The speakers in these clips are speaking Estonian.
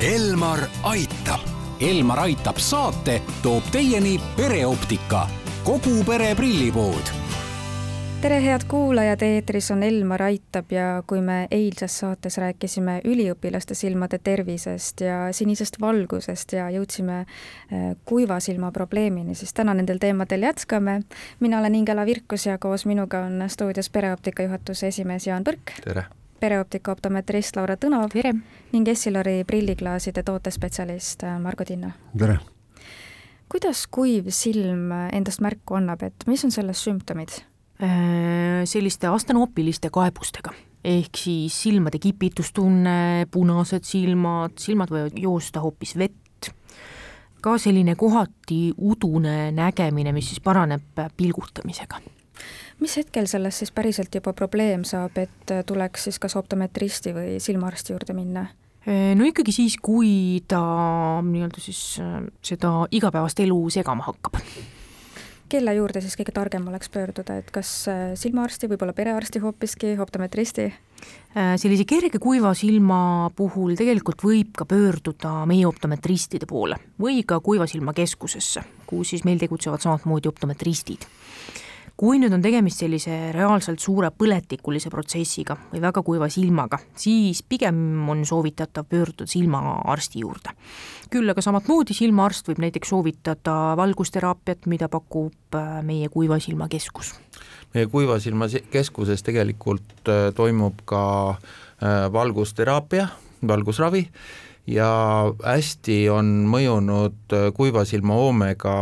Elmar aitab. Elmar aitab saate toob teieni pereoptika, kogu pere prillipood tere, head kuulajad, eetris on Elmar Aitab ja kui me eilses saates rääkisime üliõpilaste silmade tervisest ja sinisest valgusest ja jõudsime eh, kuiva silma probleemini, siis täna nendel teemadel jätkame. mina olen Ingela Virkus ja koos minuga on stuudios pereoptika juhatuse esimees Jaan Põrk. tere! Pereoptika optometrist Laura Tõnov. tere! ning Essilori prilliklaaside tootespetsialist äh, Margo Tinno. tere! kuidas kuiv silm endast märku annab, et mis on selle sümptomid? Äh, selliste astenoopiliste kaebustega, ehk siis silmade kipitustunne, punased silmad, silmad võivad joosta hoopis vett, ka selline kohati udune nägemine, mis siis paraneb pilgutamisega mis hetkel sellest siis päriselt juba probleem saab, et tuleks siis kas optometristi või silmaarsti juurde minna? Äh, no ikkagi siis, kui ta nii-öelda siis äh, seda igapäevast elu segama hakkab. kelle juurde siis kõige targem oleks pöörduda, et kas äh, silmaarsti, võib-olla perearsti hoopiski, optometristi? sellise kerge kuiva silma puhul tegelikult võib ka pöörduda meie optometristide poole või ka kuiva silma keskusesse, kus siis meil tegutsevad samamoodi optometristid kui nüüd on tegemist sellise reaalselt suure põletikulise protsessiga või väga kuiva silmaga, siis pigem on soovitatav pöörduda silmaarsti juurde. küll aga samamoodi silmaarst võib näiteks soovitada valgusteraapiat, mida pakub äh, meie kuiva silma keskus. meie kuiva silma keskuses tegelikult äh, toimub ka äh, valgusteraapia, valgusravi ja hästi on mõjunud kuiva silma hoomega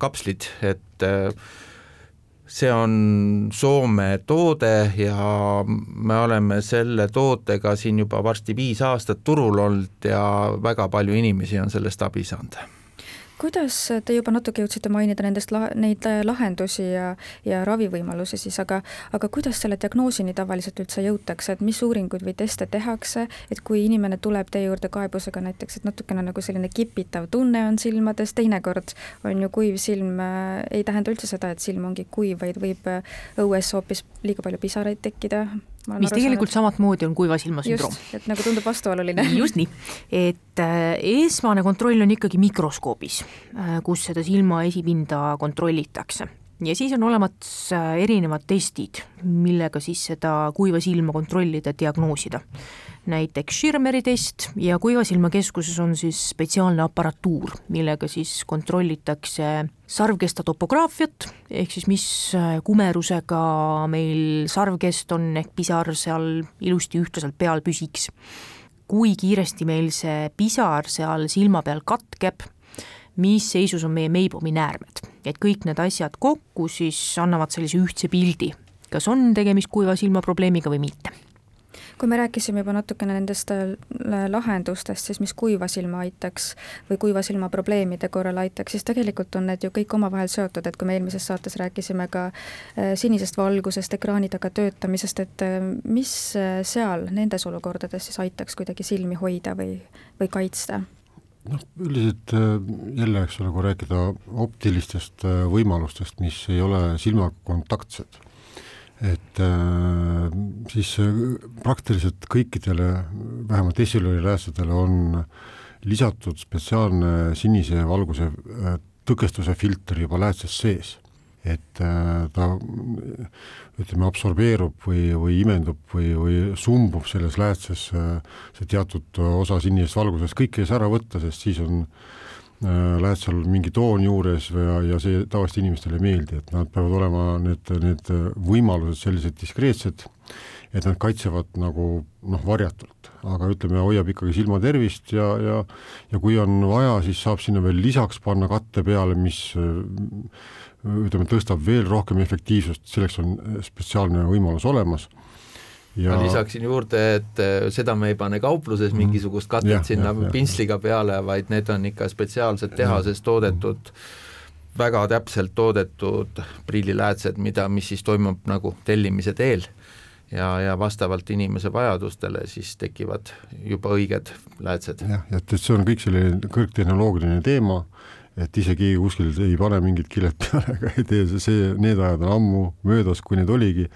kapslid, et see on Soome toode ja me oleme selle tootega siin juba varsti viis aastat turul olnud ja väga palju inimesi on sellest abi saanud kuidas, te juba natuke jõudsite mainida nendest la-, neid lahendusi ja, ja ravivõimalusi siis, aga aga kuidas selle diagnoosini tavaliselt üldse jõutakse, et mis uuringuid või teste tehakse, et kui inimene tuleb teie juurde kaebusega näiteks, et natukene nagu selline kipitav tunne on silmades, teinekord on ju kuiv silm äh,, ei tähenda üldse seda, et silm ongi kuiv, vaid võib äh, õues hoopis liiga palju pisaraid tekkida, mis tegelikult saanud... samamoodi on kuiva silma sündroom. et nagu tundub vastuoluline. just nii, et äh, esmane kontroll on ikkagi mikroskoobis, äh, kus seda silma esipinda kontrollitakse ja siis on olemas äh, erinevad testid, millega siis seda kuiva silma kontrollida, diagnoosida näiteks Schirmeri test ja Kuiva silma keskuses on siis spetsiaalne aparatuur, millega siis kontrollitakse sarvkesta topograafiat, ehk siis mis äh, kumerusega meil sarvkest on, ehk pisar seal ilusti ühtlaselt peal püsiks. kui kiiresti meil see pisar seal silma peal katkeb, mis seisus on meie meibomi näärmed, et kõik need asjad kokku siis annavad sellise ühtse pildi, kas on tegemist kuiva silma probleemiga või mitte. Kui me rääkisime juba natukene nendest äh, lahendustest, siis mis kuiva silma aitaks või kuiva silma probleemide korral aitaks, siis tegelikult on need ju kõik omavahel seotud, et kui me eelmises saates rääkisime ka äh, sinisest valgusest, ekraani taga töötamisest, et äh, mis seal nendes olukordades siis aitaks kuidagi silmi hoida või, või kaitsta? Noh, üldiselt jälle, eks ole, kui rääkida optilistest võimalustest, mis ei ole silmakontaktsed et äh, siis praktiliselt kõikidele, vähemalt Essilori läästadele on lisatud spetsiaalne sinise valguse äh, tõkestuse filter juba läätses sees. Et äh, ta ütleme, absorbeerub või, või imendub või, või sumbub selles läätses see teatud osa sinisest valgusest, kõike ei saa ära võtta, sest siis on äh, Äh, seal mingi toon juures ja, ja see tavaliselt inimestele ei meeldi, et nad peavad olema need, need võimalused sellised diskreetsed, et nad kaitsevad nagu noh, varjatult, aga ütleme, hoiab ikkagi silmatervist ja, ja ja kui on vaja, siis saab sinna veel lisaks panna katte peale, mis ütleme, tõstab veel rohkem efektiivsust, selleks on spetsiaalne võimalus olemas ja ma lisaksin juurde, et äh, seda me ei pane kaupluses mhm. mingisugust katet ja, sinna ja, pintsliga peale, vaid need on ikka spetsiaalselt tehases toodetud, väga täpselt toodetud prilliläätsed, mida, mis siis toimub nagu tellimise teel ja, ja vastavalt inimese vajadustele siis tekivad juba õiged läätsed. jah, et, et see on kõik selline kõrgtehnoloogiline teema, et ise keegi kuskil ei pane mingit kilet peale ega ei tee, see, need ajad on ammu möödas, kui need oligi.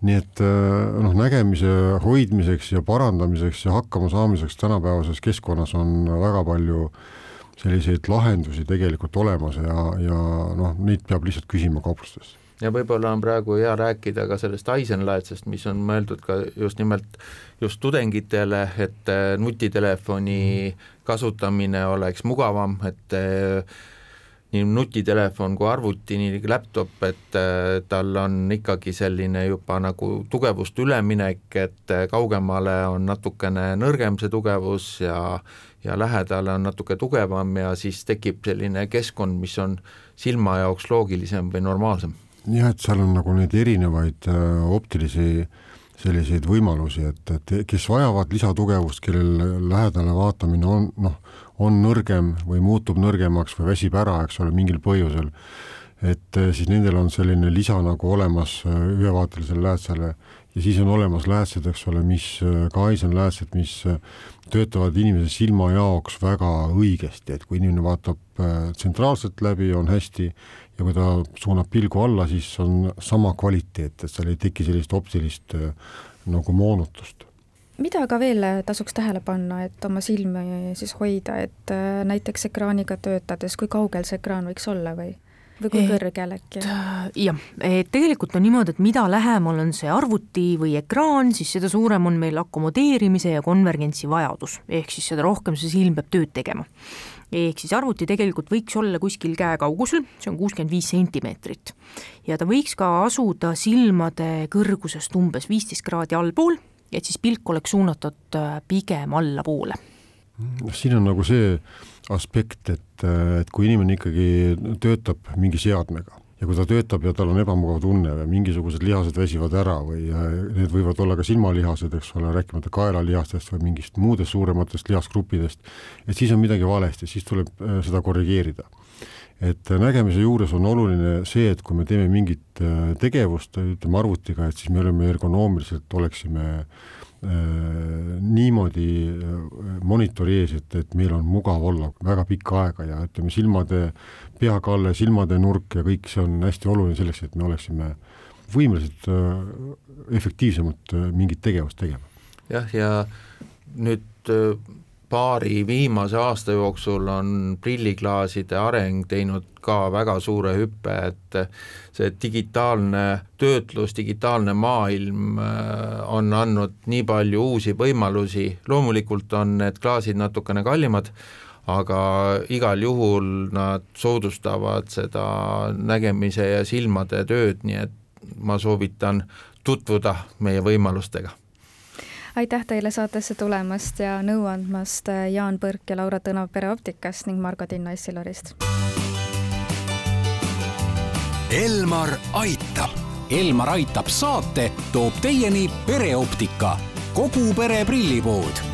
Nii et noh, nägemise hoidmiseks ja parandamiseks ja hakkamasaamiseks tänapäevases keskkonnas on väga palju selliseid lahendusi tegelikult olemas ja, ja noh, neid peab lihtsalt küsima kauplustest ja võib-olla on praegu hea rääkida ka sellest Eisenlaedsest, mis on mõeldud ka just nimelt just tudengitele, et äh, nutitelefoni kasutamine oleks mugavam, et äh, nii nutitelefon kui arvuti, nii laptop, et äh, tal on ikkagi selline juba nagu tugevust üleminek, et kaugemale on natukene nõrgem see tugevus ja ja lähedale on natuke tugevam ja siis tekib selline keskkond, mis on silma jaoks loogilisem või normaalsem jah, et seal on nagu neid erinevaid äh, optilisi selliseid võimalusi, et, et kes vajavad lisatugevust, kellel lähedale vaatamine on noh, on nõrgem või muutub nõrgemaks või väsib ära, eks ole, mingil põhjusel, et äh, siis nendel on selline lisa nagu olemas äh, ühevaatelisele läätsele ja siis on olemas läätsed, eks ole, mis, ka aisenläätsed, mis töötavad inimese silma jaoks väga õigesti, et kui inimene vaatab tsentraalselt läbi, on hästi, ja kui ta suunab pilgu alla, siis on sama kvaliteet, et seal ei teki sellist optilist äh, nagu moonutust mida ka veel tasuks tähele panna, et oma silmi siis hoida, et äh, näiteks ekraaniga töötades, kui kaugel see ekraan võiks olla või? Või kui kõrgel äkki? jah, et tegelikult on niimoodi, et mida lähemal on see arvuti või ekraan, siis seda suurem on meil akomodeerimise ja konvergentsi vajadus, ehk siis seda rohkem see silm peab tööd tegema ehk siis arvuti tegelikult võiks olla kuskil käekaugusel, see on kuuskümmend viis sentimeetrit. ja ta võiks ka asuda silmade kõrgusest umbes viisteist kraadi allpool, et siis pilk oleks suunatud äh, pigem allapoole. Noh, siin on nagu see aspekt, et, et kui inimene ikkagi töötab mingi seadmega, ja kui ta töötab ja tal on ebamugav tunne või mingisugused lihased väsivad ära või need võivad olla ka silmalihased, eks ole, rääkimata kaelalihastest või mingist muudest suurematest lihasgruppidest, et siis on midagi valesti, siis tuleb äh, seda korrigeerida. et nägemise juures on oluline see, et kui me teeme mingit äh, tegevust, ütleme arvutiga, et siis me oleme ergonoomiliselt, oleksime äh, niimoodi monitori ees, et, meil on mugav olla väga pikka aega ja ütleme, silmade peakalle, silmade nurk ja kõik see on hästi oluline selleks, et me oleksime võimelised äh, efektiivsemalt äh, mingit tegevust tegema. jah, ja nüüd äh, paari viimase aasta jooksul on prilliklaaside areng teinud ka väga suure hüppe, et see digitaalne töötlus, digitaalne maailm on andnud nii palju uusi võimalusi, loomulikult on need klaasid natukene kallimad, aga igal juhul nad soodustavad seda nägemise ja silmade tööd, nii et ma soovitan tutvuda meie võimalustega. Aitäh teile saatesse tulemast ja nõu andmast, Jaan Põrk ja Laura Tõnov Pereoptikast ning Margo Tinno Essilorist. Elmar aitab. Elmar aitab saate toob teieni pereoptika, kogu pere prillipood